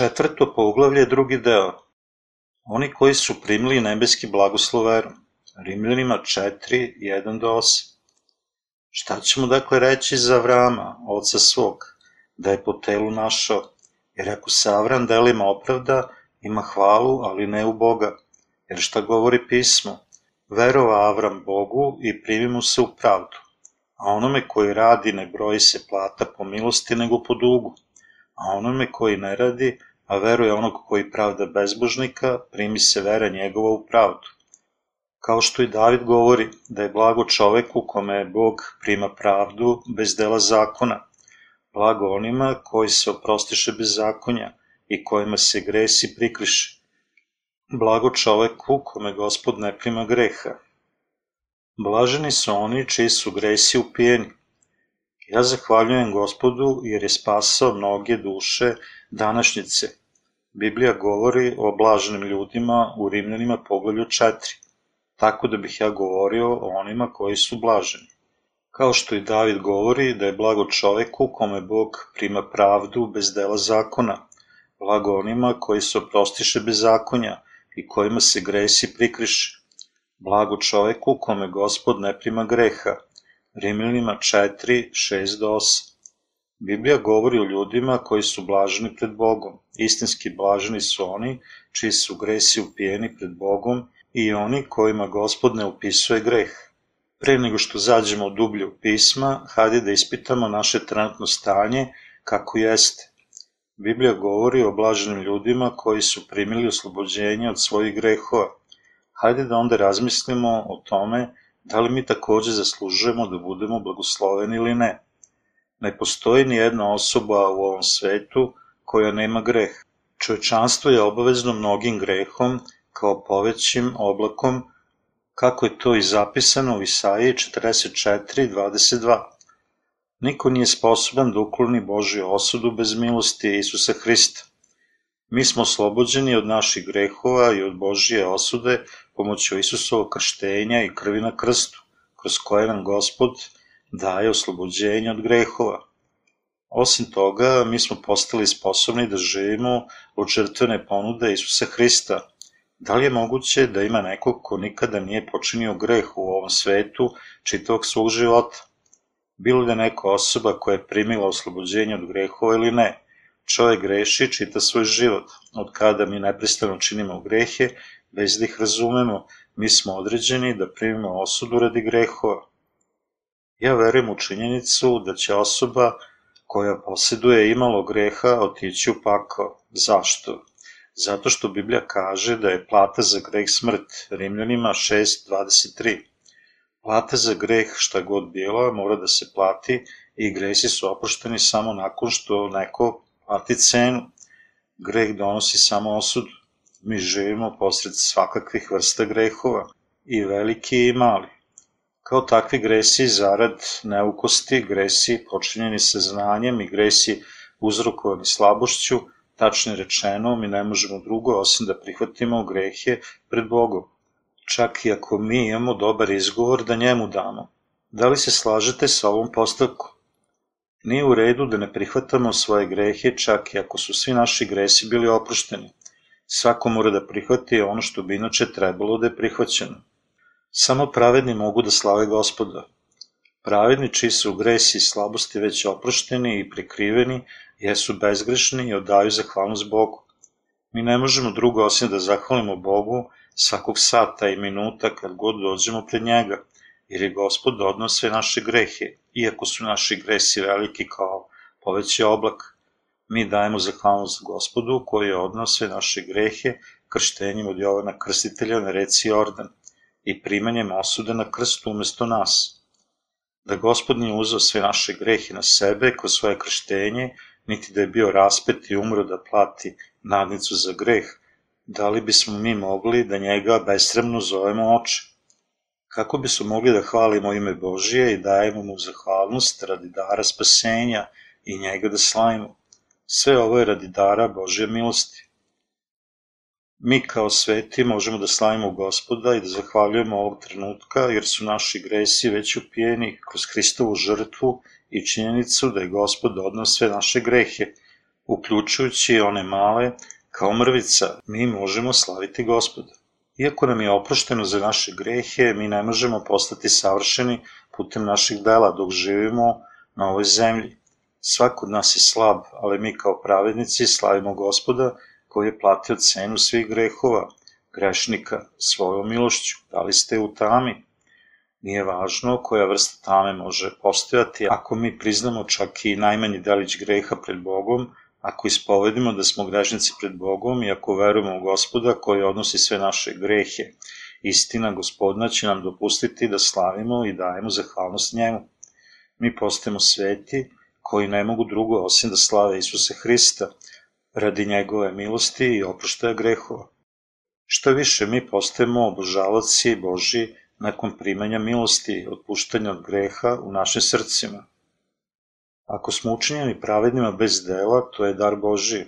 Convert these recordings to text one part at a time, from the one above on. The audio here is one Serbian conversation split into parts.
Četvrto poglavlje, drugi deo. Oni koji su primili nebeski blagoslov verom. Rimljanima 4, 1 do 8. Šta ćemo dakle reći za Avrama, oca svog, da je po telu našao? Jer ako se Avram delima opravda, ima hvalu, ali ne u Boga. Jer šta govori pismo? Verova Avram Bogu i primi mu se u pravdu. A onome koji radi ne broji se plata po milosti nego po dugu a onome koji ne radi, a veruje onog koji pravda bezbožnika, primi se vera njegova u pravdu. Kao što i David govori da je blago čoveku kome Bog prima pravdu bez dela zakona, blago onima koji se oprostiše bez zakonja i kojima se gresi prikriše. Blago čoveku kome gospod ne prima greha. Blaženi su oni čiji su gresi upijeni, Ja zahvaljujem gospodu jer je spasao mnoge duše današnjice. Biblija govori o blaženim ljudima u Rimljanima poglavlju 4, tako da bih ja govorio o onima koji su blaženi. Kao što i David govori da je blago čoveku kome Bog prima pravdu bez dela zakona, blago onima koji se oprostiše bez zakonja i kojima se gresi prikriše, blago čoveku kome gospod ne prima greha, Rimljanima 4, 6 do 8. Biblija govori o ljudima koji su blaženi pred Bogom. Istinski blaženi su oni čiji su gresi upijeni pred Bogom i oni kojima gospod ne upisuje greh. Pre nego što zađemo u dublju pisma, hajde da ispitamo naše trenutno stanje kako jeste. Biblija govori o blaženim ljudima koji su primili oslobođenje od svojih grehova. Hajde da onda razmislimo o tome Da li mi takođe zaslužujemo da budemo blagosloveni ili ne? Ne postoji ni jedna osoba u ovom svetu koja nema greh. Čovečanstvo je obavezno mnogim grehom kao povećim oblakom, kako je to i zapisano u Isaiji 44.22. Niko nije sposoban da ukloni Božju osudu bez milosti Isusa Hrista. Mi smo oslobođeni od naših grehova i od Božije osude pomoću Isusovog krštenja i krvi na krstu, kroz koje nam Gospod daje oslobođenje od grehova. Osim toga, mi smo postali sposobni da živimo od žrtvene ponude Isusa Hrista. Da li je moguće da ima nekog ko nikada nije počinio greh u ovom svetu čitavog svog života? Bilo da neka osoba koja je primila oslobođenje od grehova ili ne, čovek greši čita svoj život. Od kada mi neprestano činimo grehe, bez da ih razumemo, mi smo određeni da primimo osudu radi grehova. Ja verujem u činjenicu da će osoba koja posjeduje imalo greha otići u pakao. Zašto? Zato što Biblija kaže da je plata za greh smrt, Rimljanima 6.23. Plata za greh, šta god bila, mora da se plati i gresi su oprošteni samo nakon što neko plati cenu. Greh donosi samo osudu. Mi živimo posred svakakvih vrsta grehova, i veliki i mali. Kao takvi gresi zarad neukosti, gresi počinjeni sa znanjem i gresi uzrokovani slabošću, tačno rečeno, mi ne možemo drugo osim da prihvatimo grehe pred Bogom. Čak i ako mi imamo dobar izgovor da njemu damo. Da li se slažete sa ovom postavkom? Nije u redu da ne prihvatamo svoje grehe čak i ako su svi naši gresi bili oprošteni. Svako mora da prihvati ono što bi inače trebalo da je prihvaćeno. Samo pravedni mogu da slave gospoda. Pravedni čiji su gresi i slabosti već oprošteni i prikriveni, jesu bezgrešni i odaju zahvalnost Bogu. Mi ne možemo drugo osim da zahvalimo Bogu svakog sata i minuta kad god dođemo pred njega, jer je gospod odno sve naše grehe, iako su naši gresi veliki kao poveći oblak. Mi dajemo zahvalnost gospodu koji je odno sve naše grehe krštenjem od Jovana Krstitelja na reci Jordan i primanjem osude na krstu umesto nas. Da gospod nije uzao sve naše grehe na sebe kroz svoje krštenje, niti da je bio raspet i umro da plati nadnicu za greh, da li bismo mi mogli da njega besremno zovemo oče? Kako bismo mogli da hvalimo ime Božije i dajemo mu zahvalnost radi dara spasenja i njega da slavimo? Sve ovo je radi dara Božje milosti. Mi kao sveti možemo da slavimo gospoda i da zahvaljujemo ovog trenutka jer su naši gresi već upijeni kroz Hristovu žrtvu i činjenicu da je gospod odnos sve naše grehe. uključujući one male, kao mrvica, mi možemo slaviti gospoda. Iako nam je oprošteno za naše grehe, mi ne možemo postati savršeni putem naših dela dok živimo na ovoj zemlji. Svako od nas je slab, ali mi kao pravednici slavimo gospoda koji je platio cenu svih grehova, grešnika, svojom milošću. Da li ste u tami? Nije važno koja vrsta tame može postojati, ako mi priznamo čak i najmanji delić greha pred Bogom, ako ispovedimo da smo grešnici pred Bogom i ako verujemo u gospoda koji odnosi sve naše grehe, istina gospodna će nam dopustiti da slavimo i dajemo zahvalnost njemu. Mi postajemo sveti koji ne mogu drugo osim da slave Isusa Hrista radi njegove milosti i oproštaja grehova. Što više mi postajemo obožavaci Boži nakon primanja milosti, otpuštanja od greha u našim srcima. Ako smo učinjeni pravednima bez dela, to je dar Boži.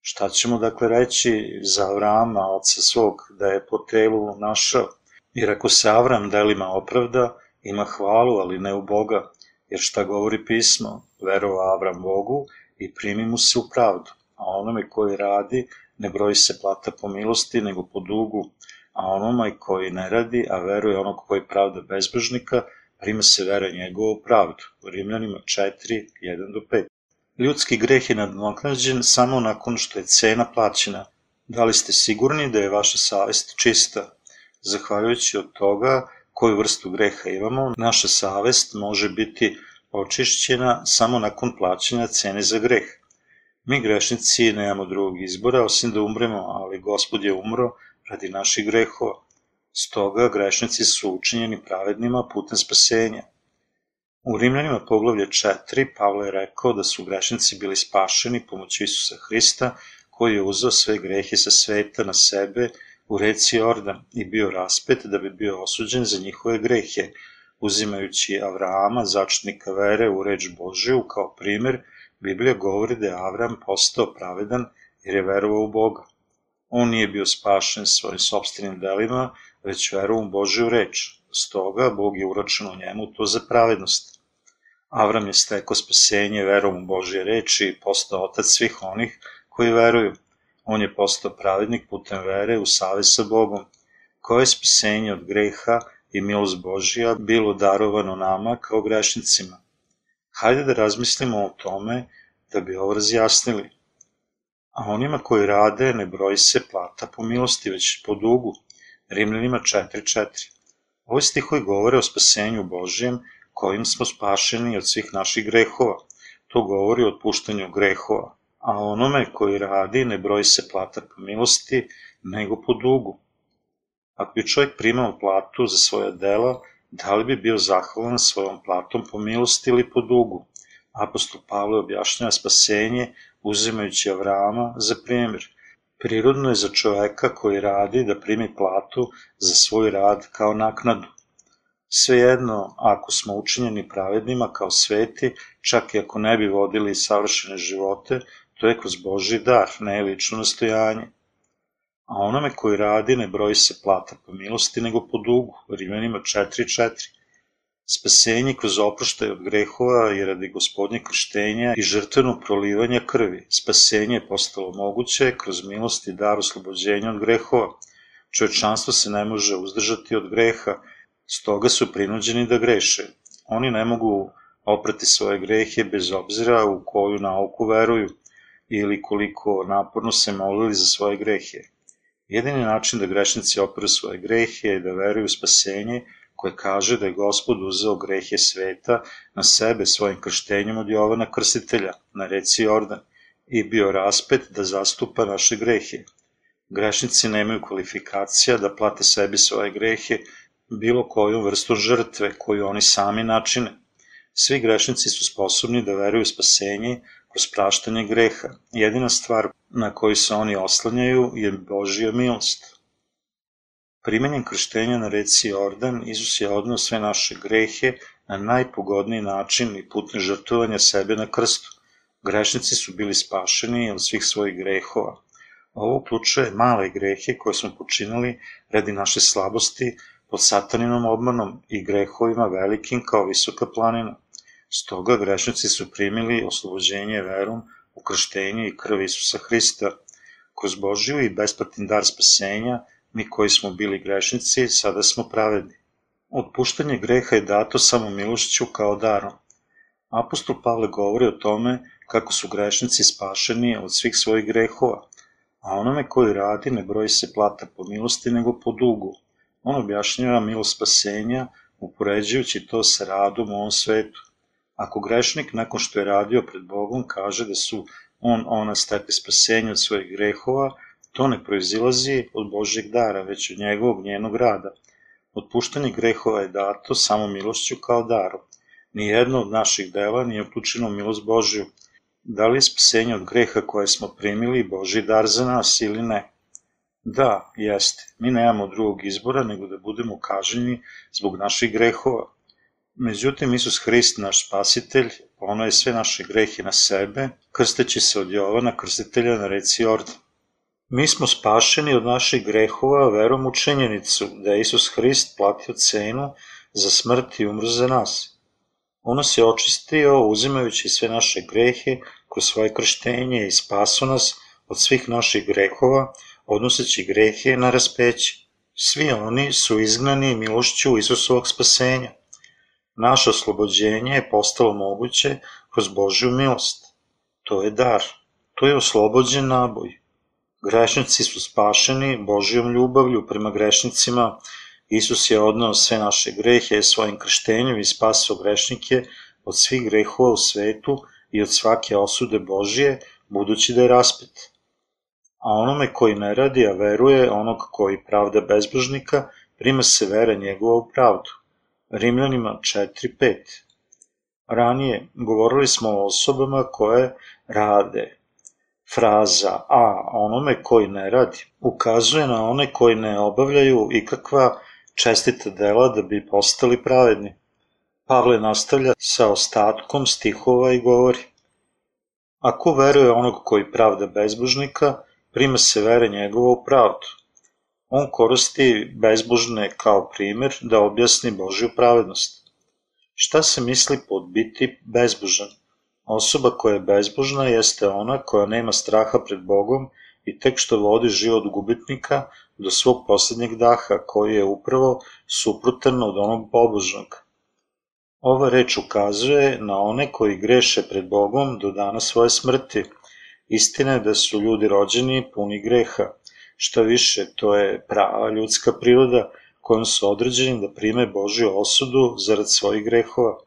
Šta ćemo dakle reći za Avrama, oca svog, da je po telu našao? Jer ako se Avram delima opravda, ima hvalu, ali ne u Boga. Jer šta govori pismo? Verova Avram Bogu i primi mu se u pravdu. A onome koji radi, ne broji se plata po milosti, nego po dugu. A onome koji ne radi, a veruje onog koji pravda bezbožnika, prima se vera njegovu pravdu. U Rimljanima 4, 1 do 5. Ljudski greh je nadoknađen samo nakon što je cena plaćena. Da li ste sigurni da je vaša savest čista? Zahvaljujući od toga koju vrstu greha imamo, naša savest može biti očišćena samo nakon plaćanja cene za greh. Mi grešnici nemamo drugog izbora osim da umremo, ali gospod je umro radi naših grehova. Stoga grešnici su učinjeni pravednima putem spasenja. U Rimljanima poglavlje 4 Pavle je rekao da su grešnici bili spašeni pomoću Isusa Hrista, koji je uzeo sve grehe sa sveta na sebe u reci Jordan i bio raspet da bi bio osuđen za njihove grehe, uzimajući Avrahama, začetnika vere, u reč Božiju kao primer, Biblija govori da je Avram postao pravedan jer je verovao u Boga. On nije bio spašen svojim sobstvenim delima, već veru u Božju reč. Stoga, Bog je uračeno njemu to za pravednost. Avram je stekao spasenje verom u Božje reči i postao otac svih onih koji veruju. On je postao pravednik putem vere u savez sa Bogom. Koje je spasenje od greha i milost Božja bilo darovano nama kao grešnicima. Hajde da razmislimo o tome da bi ovo razjasnili. A onima koji rade ne broji se plata po milosti, već po dugu. Rimljanima 4.4. Ovi stihovi govore o spasenju Božijem, kojim smo spašeni od svih naših grehova. To govori o otpuštanju grehova, a onome koji radi ne broji se plata po milosti, nego po dugu. Ako bi čovjek primao platu za svoja dela, da li bi bio zahvalan svojom platom po milosti ili po dugu? Apostol Pavle objašnjava spasenje uzimajući Avrama za primjer. Prirodno je za čoveka koji radi da primi platu za svoj rad kao naknadu. Svejedno, ako smo učinjeni pravednima kao sveti, čak i ako ne bi vodili savršene živote, to je kroz Boži dar, ne lično nastojanje. A onome koji radi ne broji se plata po milosti, nego po dugu, Rimljanima 4.4. Spasenje kroz oproštaj od grehova je radi gospodnje krštenja i žrtveno prolivanja krvi. Spasenje je postalo moguće kroz milost i dar oslobođenja od grehova. Čovečanstvo se ne može uzdržati od greha, stoga su prinuđeni da greše. Oni ne mogu oprati svoje grehe bez obzira u koju nauku veruju ili koliko naporno se molili za svoje grehe. Jedini način da grešnici operu svoje grehe je da veruju u spasenje koje kaže da je gospod uzeo grehe sveta na sebe svojim krštenjem od Jovana Krstitelja na reci Jordan i bio raspet da zastupa naše grehe. Grešnici nemaju kvalifikacija da plate sebi svoje grehe bilo kojom vrstom žrtve koju oni sami načine. Svi grešnici su sposobni da veruju spasenje kroz praštanje greha. Jedina stvar na koju se oni oslanjaju je Božija milost. Primenjem krštenja na reci Jordan, Isus je odnao sve naše grehe na najpogodniji način i putem žrtvovanja sebe na krstu. Grešnici su bili spašeni od svih svojih grehova. Ovo uključuje male grehe koje smo počinili radi naše slabosti pod sataninom obmanom i grehovima velikim kao visoka planina. Stoga grešnici su primili oslobođenje verom u krštenju i krvi Isusa Hrista. Kroz Božiju i besplatni dar spasenja, mi koji smo bili grešnici, sada smo pravedni. Otpuštanje greha je dato samo milošću kao darom. Apostol Pavle govori o tome kako su grešnici spašeni od svih svojih grehova, a onome koji radi ne broji se plata po milosti nego po dugu. On objašnjava milost spasenja upoređujući to sa radom u ovom svetu. Ako grešnik nakon što je radio pred Bogom kaže da su on ona stepe spasenja od svojih grehova, to ne proizilazi od Božjeg dara, već od njegovog njenog rada. Otpuštanje grehova je dato samo milošću kao darom. Nijedno od naših dela nije uključeno milost Božju. Da li je spasenje od greha koje smo primili Boži dar za nas ili ne? Da, jeste. Mi nemamo drugog izbora nego da budemo kaženi zbog naših grehova. Međutim, Isus Hrist, naš spasitelj, ono je sve naše grehe na sebe, krsteći se od Jovana, krstitelja na reci Jordan. Mi smo spašeni od naših grehova verom u činjenicu da je Isus Hrist platio cenu za smrt i umro za nas. On nas je očistio uzimajući sve naše grehe kroz svoje krštenje i spaso nas od svih naših grehova, odnoseći grehe na raspeće. Svi oni su izgnani milošću Isusovog spasenja. Naše oslobođenje je postalo moguće kroz Božju milost. To je dar. To je oslobođen naboj. Grešnici su spašeni Božijom ljubavlju prema grešnicima. Isus je odnao sve naše grehe svojim krštenjem i spasao grešnike od svih grehova u svetu i od svake osude Božije, budući da je raspet. A onome koji ne radi, a veruje onog koji pravda bezbožnika, prima se vera njegova u pravdu. Rimljanima 4.5 Ranije govorili smo o osobama koje rade, Fraza a onome koji ne radi ukazuje na one koji ne obavljaju ikakva čestita dela da bi postali pravedni. Pavle nastavlja sa ostatkom stihova i govori Ako veruje onog koji pravda bezbožnika, prima se vere njegova u pravdu. On koristi bezbožne kao primer da objasni Božju pravednost. Šta se misli pod biti bezbožan? Osoba koja je bezbožna jeste ona koja nema straha pred Bogom i tek što vodi život gubitnika do svog poslednjeg daha, koji je upravo suprotan od onog pobožnog. Ova reč ukazuje na one koji greše pred Bogom do dana svoje smrti. Istina je da su ljudi rođeni puni greha. Šta više, to je prava ljudska priroda kojom su određeni da prime Božju osudu zarad svojih grehova.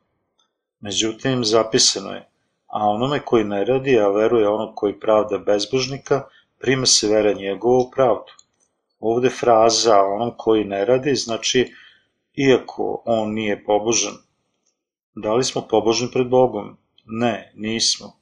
Međutim, zapisano je, a onome koji ne radi, a veruje onog koji pravda bezbožnika, prima se vera njegova u pravdu. Ovde fraza onom koji ne radi znači iako on nije pobožan. Da li smo pobožni pred Bogom? Ne, nismo.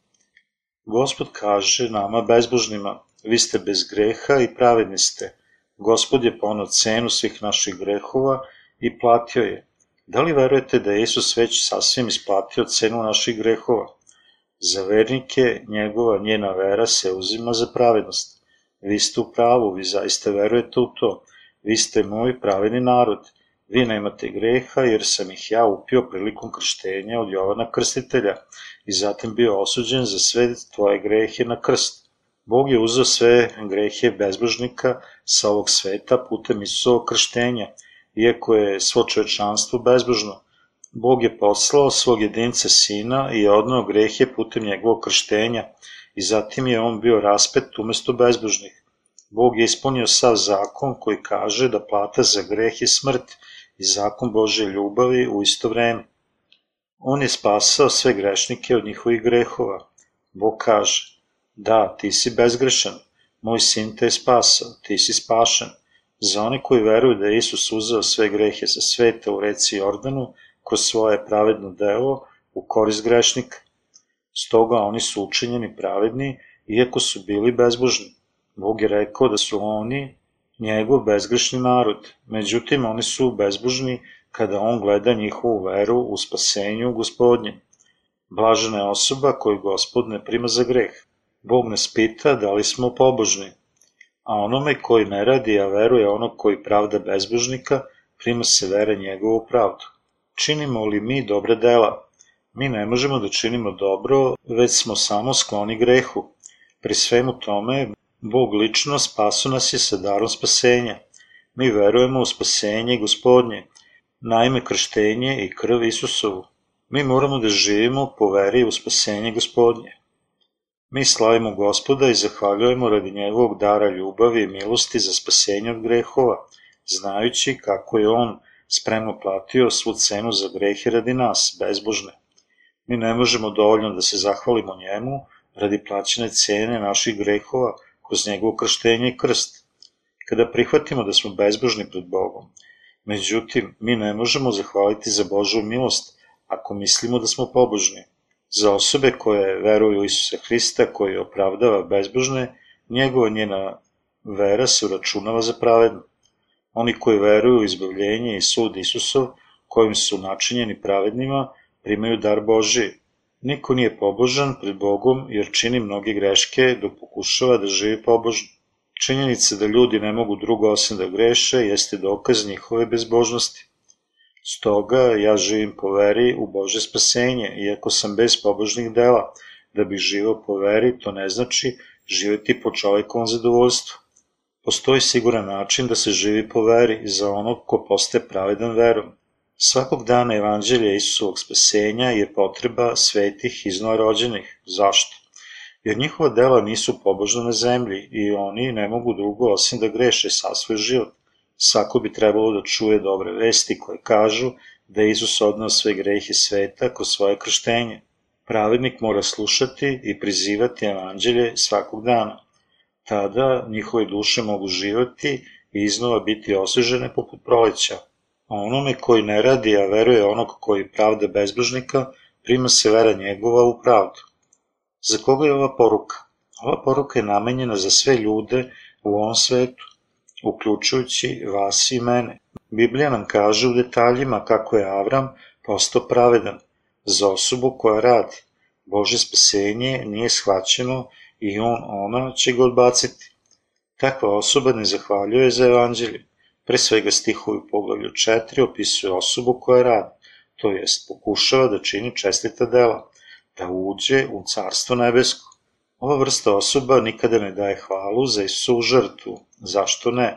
Gospod kaže nama bezbožnima, vi ste bez greha i pravedni ste. Gospod je ponao cenu svih naših grehova i platio je. Da li verujete da je Isus već sasvim isplatio cenu naših grehova? Za vernike njegova njena vera se uzima za pravednost. Vi ste u pravu, vi zaista verujete u to. Vi ste moj pravedni narod. Vi nemate greha jer sam ih ja upio prilikom krštenja od Jovana Krstitelja i zatim bio osuđen za sve tvoje grehe na krst. Bog je uzeo sve grehe bezbožnika sa ovog sveta putem Isusovog krštenja, iako je svo čovečanstvo bezbožno. Bog je poslao svog jedinca sina i je odnao grehe putem njegovog krštenja i zatim je on bio raspet umesto bezbožnih. Bog je ispunio sav zakon koji kaže da plata za greh je smrt i zakon Bože ljubavi u isto vreme. On je spasao sve grešnike od njihovih grehova. Bog kaže, da, ti si bezgrešan, moj sin te je spasao, ti si spašen. Za one koji veruju da je Isus uzeo sve grehe sa sveta u reci Jordanu, kroz svoje pravedno delo u korist grešnika. Stoga oni su učinjeni pravedni, iako su bili bezbožni. Bog je rekao da su oni njegov bezgrešni narod, međutim oni su bezbožni kada on gleda njihovu veru u spasenju gospodnje. Blažena je osoba koju gospod ne prima za greh. Bog nas pita da li smo pobožni, a onome koji ne radi, a veruje onog koji pravda bezbožnika, prima se vere njegovu pravdu. Činimo li mi dobre dela? Mi ne možemo da činimo dobro, već smo samo skloni grehu. Pri svemu tome, Bog lično spasu nas je sa darom spasenja. Mi verujemo u spasenje gospodnje, naime krštenje i krv Isusovu. Mi moramo da živimo po veri u spasenje gospodnje. Mi slavimo gospoda i zahvaljujemo radi njegovog dara ljubavi i milosti za spasenje od grehova, znajući kako je on spremno platio svu cenu za grehe radi nas, bezbožne. Mi ne možemo dovoljno da se zahvalimo njemu radi plaćene cene naših grehova kroz njegovo krštenje i krst. Kada prihvatimo da smo bezbožni pred Bogom, međutim, mi ne možemo zahvaliti za Božu milost ako mislimo da smo pobožni. Za osobe koje veruju u Isusa Hrista, koji opravdava bezbožne, njegova njena vera se uračunava za pravedno. Oni koji veruju u izbavljenje i sud Isusov, kojim su načinjeni pravednima, primaju dar Boži. Niko nije pobožan pred Bogom jer čini mnoge greške dok pokušava da živi pobožno. Činjenica da ljudi ne mogu drugo osim da greše jeste dokaz njihove bezbožnosti. Stoga ja živim po veri u Bože spasenje, iako sam bez pobožnih dela. Da bih živao po veri, to ne znači živeti po čovekovom zadovoljstvu. Postoji siguran način da se živi po veri za onog ko postaje pravedan verom. Svakog dana evanđelja Isusovog spasenja je potreba svetih iznova rođenih. Zašto? Jer njihova dela nisu pobožna na zemlji i oni ne mogu drugo osim da greše sa svoj život. Svako bi trebalo da čuje dobre vesti koje kažu da je Isus odnao sve grehe sveta kroz svoje krštenje. Pravednik mora slušati i prizivati evanđelje svakog dana. Tada njihove duše mogu živati i iznova biti osvežene poput proleća. A onome koji ne radi, a veruje onog koji pravda bezbožnika, prima se vera njegova u pravdu. Za koga je ova poruka? Ova poruka je namenjena za sve ljude u ovom svetu uključujući vas i mene. Biblija nam kaže u detaljima kako je Avram postao pravedan za osobu koja radi. Bože spasenje nije shvaćeno i on, ona će ga odbaciti. Takva osoba ne zahvaljuje za evanđelje. Pre svega stihovi u poglavlju 4 opisuje osobu koja radi, to jest pokušava da čini čestita dela, da uđe u carstvo nebesko. Ova vrsta osoba nikada ne daje hvalu za Isusovu žrtvu. Zašto ne?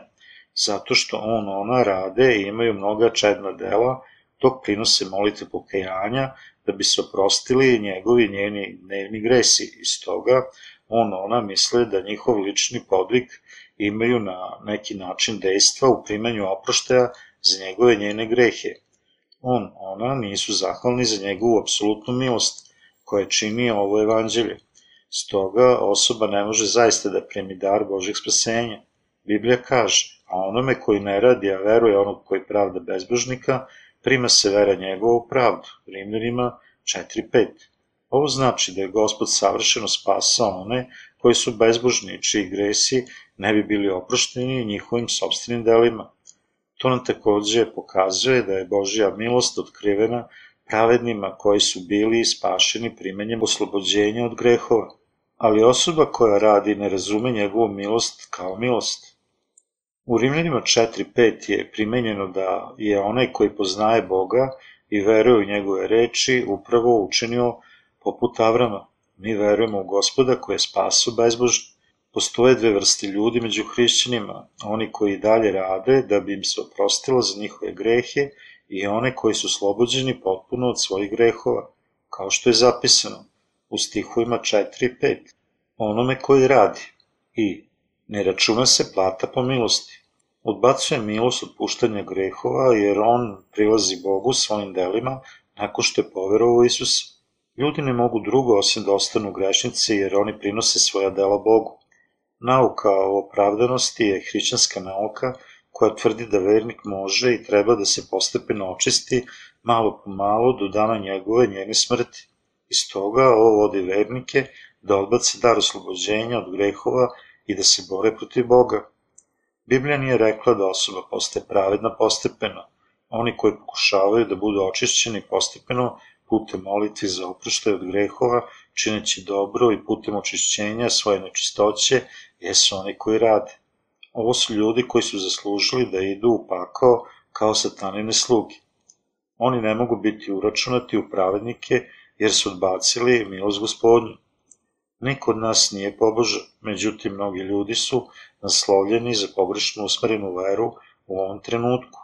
Zato što on, ona rade i imaju mnoga čedna dela, dok prinose molite pokajanja da bi se oprostili njegovi njeni dnevni gresi. Iz toga on, ona misle da njihov lični podvig imaju na neki način dejstva u primanju oproštaja za njegove njene grehe. On, ona nisu zahvalni za njegovu apsolutnu milost koja čini ovo evanđelje. Stoga osoba ne može zaista da primi dar Božeg spasenja. Biblija kaže, a onome koji ne radi, a veruje onog koji pravda bezbožnika, prima se vera njegova u pravdu. Rimljanima 4.5. Ovo znači da je Gospod savršeno spasao one koji su bezbožni, čiji gresi ne bi bili oprošteni njihovim sobstvenim delima. To nam takođe pokazuje da je Božja milost otkrivena pravednima koji su bili spašeni primenjem oslobođenja od grehova ali osoba koja radi ne razume njegovu milost kao milost. U Rimljanima 4.5 je primenjeno da je onaj koji poznaje Boga i veruje u njegove reči upravo učinio poput Avrama. Mi verujemo u gospoda koji je spasu bezbožno. Postoje dve vrste ljudi među hrišćanima, oni koji dalje rade da bi im se oprostilo za njihove grehe i one koji su slobođeni potpuno od svojih grehova, kao što je zapisano u stihovima 4 i 5. Onome koji radi i ne računa se plata po milosti. Odbacuje milost puštanja grehova jer on prilazi Bogu svojim delima nakon što je poverovao Isusa. Ljudi ne mogu drugo osim da ostanu grešnici jer oni prinose svoja dela Bogu. Nauka o opravdanosti je hrišćanska nauka koja tvrdi da vernik može i treba da se postepeno očisti malo po malo do dana njegove njene smrti. Iz toga ovo vodi vernike da odbace dar oslobođenja od grehova i da se bore protiv Boga. Biblija nije rekla da osoba postaje pravedna postepeno. Oni koji pokušavaju da budu očišćeni postepeno putem molitvi za oproštaj od grehova, čineći dobro i putem očišćenja svoje nečistoće, jesu oni koji rade. Ovo su ljudi koji su zaslužili da idu u pakao kao satanine sluge. Oni ne mogu biti uračunati u pravednike jer su odbacili milost gospodnju. Niko od nas nije pobožan, međutim mnogi ljudi su naslovljeni za pogrešno usmerenu veru u ovom trenutku.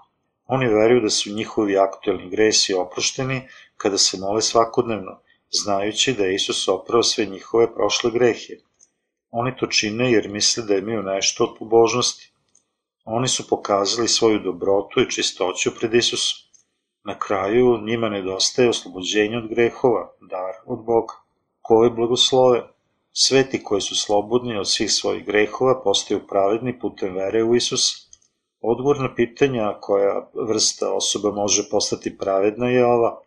Oni veruju da su njihovi aktuelni gresi oprošteni kada se mole svakodnevno, znajući da je Isus oprao sve njihove prošle grehe. Oni to čine jer misle da imaju nešto od pobožnosti. Oni su pokazali svoju dobrotu i čistoću pred Isusom. Na kraju njima nedostaje oslobođenje od grehova, dar od Boga. Ko je blagosloven? Sveti koji su slobodni od svih svojih grehova postaju pravedni putem vere u Isusa. Odgovor na pitanja koja vrsta osoba može postati pravedna je ova.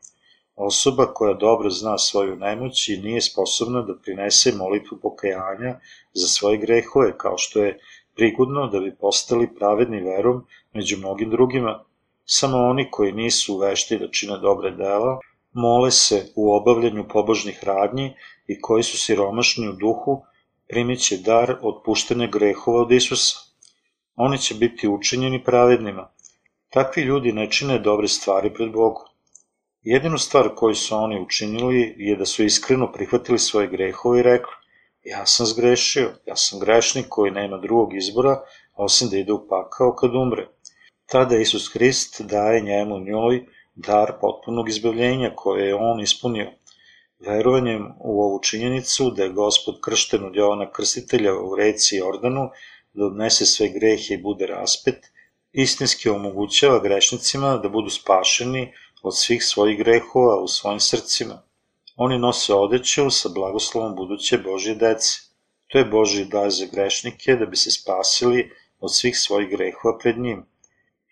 Osoba koja dobro zna svoju nemoć i nije sposobna da prinese molitvu pokajanja za svoje grehove, kao što je prigodno da bi postali pravedni verom među mnogim drugima. Samo oni koji nisu vešti da čine dobre dela, mole se u obavljanju pobožnih radnji i koji su siromašni u duhu, primit će dar otpuštene grehova od Isusa. Oni će biti učinjeni pravednima. Takvi ljudi ne čine dobre stvari pred Bogom. Jedinu stvar koju su oni učinili je da su iskreno prihvatili svoje grehove i rekli ja sam zgrešio, ja sam grešnik koji nema drugog izbora osim da ide u pakao kad umre. Tada Isus Hrist daje njemu njoj dar potpunog izbavljenja koje je on ispunio. Verovanjem u ovu činjenicu da je gospod kršten od Jovana Krstitelja u reci Jordanu, da odnese sve grehe i bude raspet, istinski omogućava grešnicima da budu spašeni od svih svojih grehova u svojim srcima. Oni nose odeću sa blagoslovom buduće Božje dece. To je Božji dar za grešnike da bi se spasili od svih svojih grehova pred njim.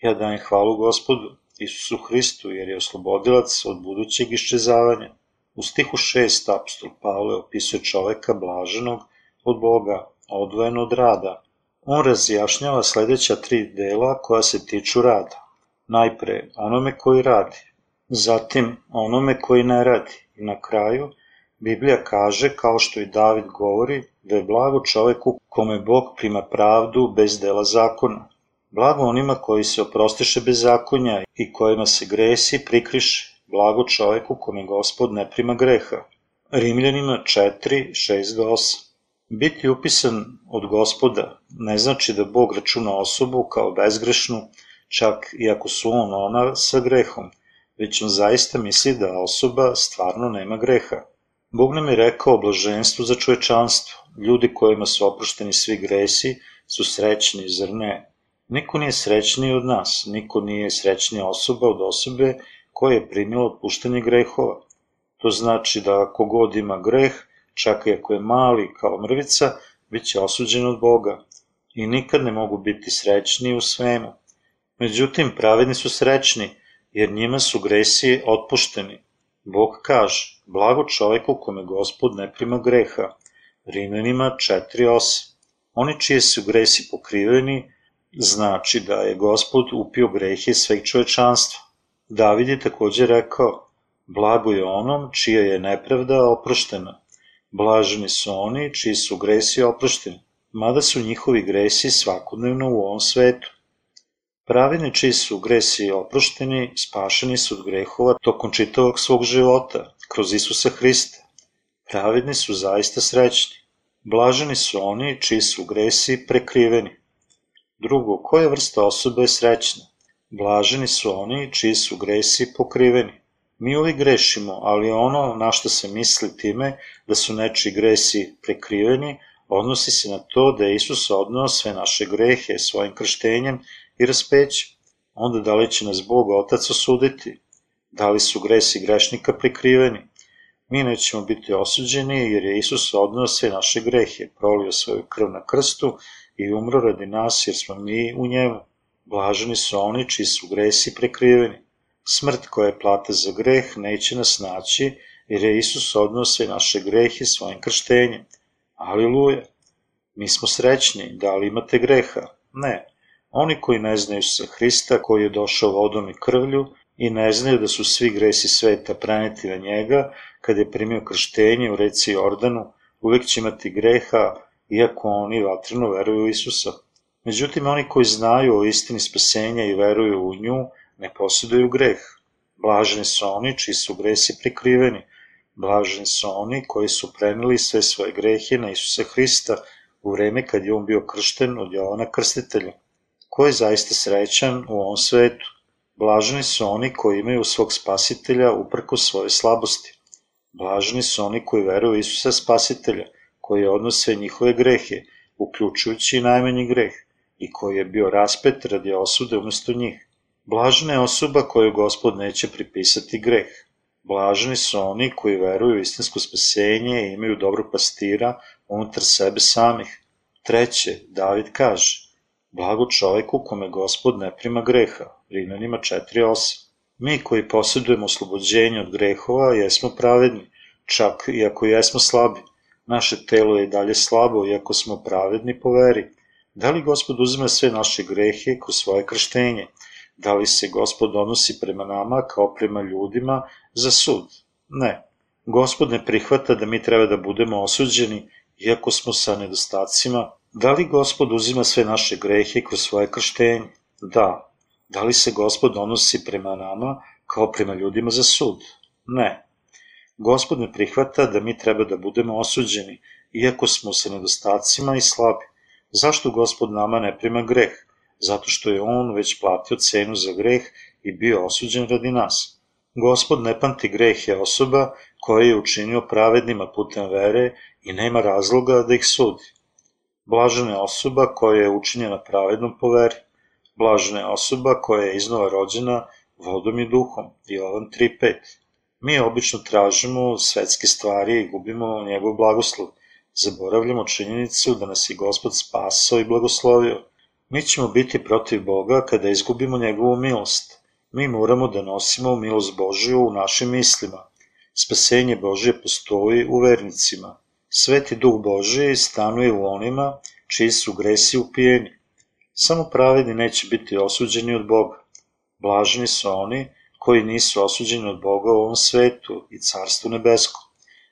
Ja dajem hvalu gospodu, Isusu Hristu, jer je oslobodilac od budućeg iščezavanja. U stihu 6 apostol Pavle opisuje čoveka blaženog od Boga, odvojeno od rada. On razjašnjava sledeća tri dela koja se tiču rada. Najpre onome koji radi, zatim onome koji ne radi i na kraju Biblija kaže, kao što i David govori, da je blago čoveku kome Bog prima pravdu bez dela zakona. Blago onima koji se oprostiše bez zakonja i kojima se gresi prikriše, blago čoveku kome gospod ne prima greha. Rimljanima 4, 6 do 8 Biti upisan od gospoda ne znači da Bog računa osobu kao bezgrešnu, čak i ako su on ona sa grehom, već on zaista misli da osoba stvarno nema greha. Bog nam je rekao o blaženstvu za čovečanstvo. Ljudi kojima su oprošteni svi gresi su srećni, zar ne? Niko nije srećniji od nas, niko nije srećnija osoba od osobe koja je primila otpuštanje grehova. To znači da kogod ima greh, čak i ako je mali kao mrvica, bit će osuđen od Boga i nikad ne mogu biti srećni u svemu. Međutim, pravedni su srećni, jer njima su gresi otpušteni. Bog kaže, blago čoveku kome gospod ne prima greha. Rimljanima 4.8 Oni čije su gresi pokriveni, znači da je gospod upio grehe sveg čovečanstva. David je takođe rekao, blago je onom čija je nepravda oproštena. Blaženi su oni čiji su gresi oprošteni, mada su njihovi gresi svakodnevno u ovom svetu. Pravedni čiji su gresi oprošteni, spašeni su od grehova tokom čitavog svog života, kroz Isusa Hrista. Pravedni su zaista srećni. Blaženi su oni čiji su gresi prekriveni. Drugo, koja vrsta osobe je srećna? Blaženi su oni čiji su gresi pokriveni. Mi uvijek grešimo, ali ono na što se misli time da su nečiji gresi prekriveni, odnosi se na to da je Isus odnao sve naše grehe svojim krštenjem i raspećem. Onda da li će nas Bog Otac osuditi? Da li su gresi grešnika prikriveni? Mi nećemo biti osuđeni jer je Isus odnao sve naše grehe, prolio svoju krv na krstu i umro radi nas jer smo mi u njemu. Blaženi su oni čiji su gresi prekriveni. Smrt koja je plata za greh neće nas naći jer je Isus odnao sve naše grehe svojim krštenjem. Aliluja! Mi smo srećni, da li imate greha? Ne. Oni koji ne znaju se Hrista, koji je došao vodom i krvlju, i ne znaju da su svi gresi sveta preneti na njega, kad je primio krštenje u reci Jordanu, uvek će imati greha, iako oni vatreno veruju u Isusa. Međutim, oni koji znaju o istini spasenja i veruju u nju, ne posjeduju greh. Blaženi su oni čiji su gresi prikriveni. Blaženi su oni koji su preneli sve svoje grehe na Isusa Hrista u vreme kad je on bio kršten od Jovana Krstitelja. Ko je zaista srećan u ovom svetu? Blaženi su oni koji imaju svog spasitelja uprko svoje slabosti. Blaženi su oni koji veruju Isusa spasitelja, koji odnose njihove grehe, uključujući i najmanji greh, i koji je bio raspet radi osude umesto njih. Blažena je osoba koju gospod neće pripisati greh. Blaženi su oni koji veruju u istinsko spasenje i imaju dobro pastira unutar sebe samih. Treće, David kaže, blago čoveku kome gospod ne prima greha, Rimljanima 4.8. Mi koji posjedujemo oslobođenje od grehova jesmo pravedni, čak i ako jesmo slabi. Naše telo je dalje slabo iako smo pravedni po veri. Da li gospod uzme sve naše grehe kroz svoje krštenje? Da li se gospod odnosi prema nama kao prema ljudima za sud? Ne. Gospod ne prihvata da mi treba da budemo osuđeni, iako smo sa nedostacima. Da li gospod uzima sve naše grehe kroz svoje krštenje? Da. Da li se gospod odnosi prema nama kao prema ljudima za sud? Ne. Gospod ne prihvata da mi treba da budemo osuđeni, iako smo sa nedostacima i slabi. Zašto Gospod nama ne prima greh? Zato što je On već platio cenu za greh i bio osuđen radi nas. Gospod ne pamti greh je osoba koja je učinio pravednima putem vere i nema razloga da ih sudi. Blažena je osoba koja je učinjena pravednom po veri. Blažena je osoba koja je iznova rođena vodom i duhom. Jovan 3.5 Mi obično tražimo svetske stvari i gubimo njegov blagoslov. Zaboravljamo činjenicu da nas je Gospod spasao i blagoslovio. Mi ćemo biti protiv Boga kada izgubimo njegovu milost. Mi moramo da nosimo milost Božiju u našim mislima. Spasenje Božije postoji u vernicima. Sveti duh Božiji stanuje u onima čiji su gresi upijeni. Samo pravedni neće biti osuđeni od Boga. Blaženi su oni koji nisu osuđeni od Boga u ovom svetu i carstvu nebeskom.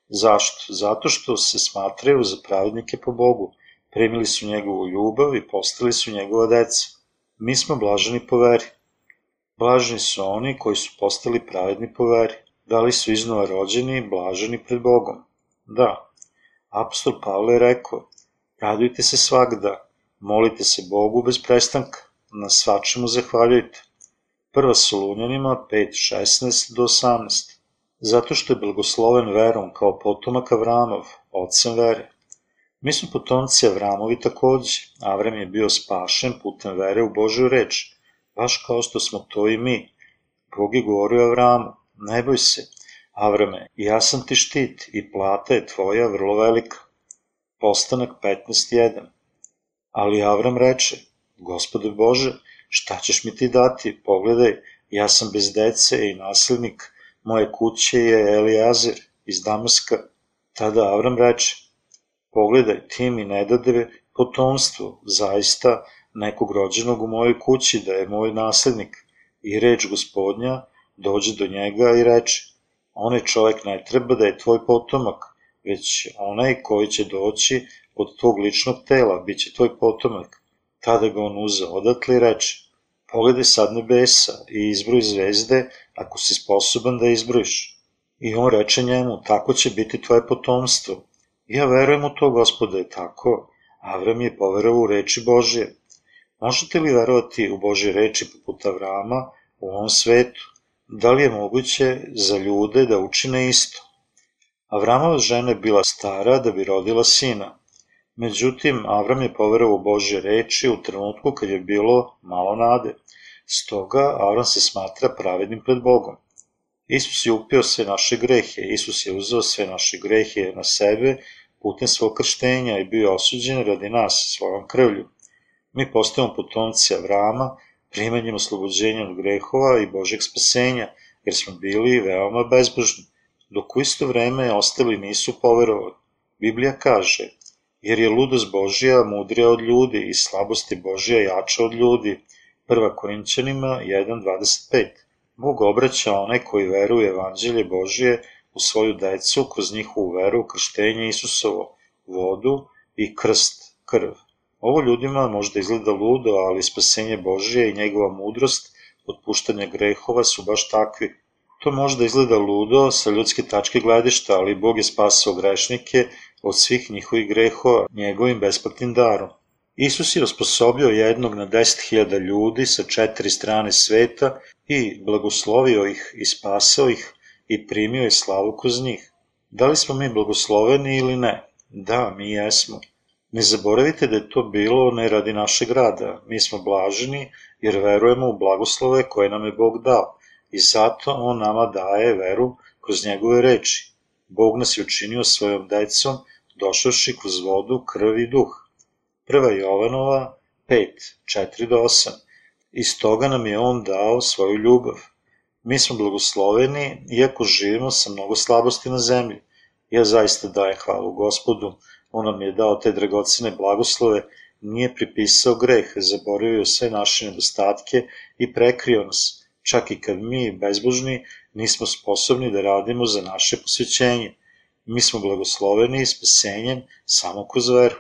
Zašto? Zato što se smatraju za pravednike po Bogu, primili su njegovu ljubav i postali su njegova deca. Mi smo blaženi po veri. Blaženi su oni koji su postali pravedni po veri. Da li su iznova rođeni i blaženi pred Bogom? Da. Apostol Pavle je rekao, radujte se svakda, molite se Bogu bez prestanka, na svačemu zahvaljujte. Prva Solunjanima 5, 16 do 18. Zato što je blagosloven verom kao potomak Avramov, ocem vere. Mi smo potomci Avramovi takođe. Avram je bio spašen putem vere u Božju reč, baš kao što smo to i mi. Bog je govorio Avramu, ne boj se, Avrame, ja sam ti štit i plata je tvoja vrlo velika. Postanak 15.1 Ali Avram reče, gospode Bože, šta ćeš mi ti dati, pogledaj, ja sam bez dece i nasljednik, moje kuće je Eliazir iz Damaska. Tada Avram reče, pogledaj, ti mi ne dade potomstvo, zaista nekog rođenog u mojoj kući da je moj naslednik. I reč gospodnja dođe do njega i reče, onaj čovek ne treba da je tvoj potomak, već onaj koji će doći od tog ličnog tela, bit će tvoj potomak. Tada ga on uzeo odatle i reče, pogledaj sad nebesa i izbroj zvezde ako si sposoban da izbrojiš. I on reče njemu, tako će biti tvoje potomstvo. Ja verujem u to, gospode, je tako. Avram je poverao u reči Božje. Možete li verovati u Božje reči poput Avrama u ovom svetu? Da li je moguće za ljude da učine isto? Avramova žena je bila stara da bi rodila sina. Međutim, Avram je poverao u Božje reči u trenutku kad je bilo malo nade. Stoga, Avram se smatra pravednim pred Bogom. Isus je upio sve naše grehe, Isus je uzeo sve naše grehe na sebe putem svog krštenja i bio osuđen radi nas svojom krvlju. Mi postajemo potomci Avrama, primanjem oslobođenja od grehova i Božeg spasenja, jer smo bili veoma bezbožni, dok u isto vreme ostali nisu poverovali. Biblija kaže, jer je ludost Božija mudrija od ljudi i slabosti Božija jača od ljudi. 1. Korinćanima 1.25 Bog obraća one koji veruju evanđelje Božije u svoju decu kroz njihovu veru, krštenje Isusovo, vodu i krst, krv. Ovo ljudima možda izgleda ludo, ali spasenje Božije i njegova mudrost, otpuštanje grehova su baš takvi. To možda izgleda ludo sa ljudske tačke gledišta, ali Bog je spasao grešnike od svih njihovih grehova njegovim besplatnim darom. Isus je osposobio jednog na deset hiljada ljudi sa četiri strane sveta i blagoslovio ih i spasao ih i primio je slavu kroz njih. Da li smo mi blagosloveni ili ne? Da, mi jesmo. Ne zaboravite da je to bilo ne radi našeg rada. Mi smo blaženi jer verujemo u blagoslove koje nam je Bog dao i zato On nama daje veru kroz njegove reči. Bog nas je učinio svojom decom, došavši kroz vodu, krv i duh. Prva Jovanova 5, 4 do 8. Iz toga nam je On dao svoju ljubav. Mi smo blagosloveni, iako živimo sa mnogo slabosti na zemlji. Ja zaista dajem hvalu gospodu, on nam je dao te dragocene blagoslove, nije pripisao greh, zaboravio sve naše nedostatke i prekrio nas, čak i kad mi, bezbožni, nismo sposobni da radimo za naše posvećenje. Mi smo blagosloveni spasenjem samo kroz veru.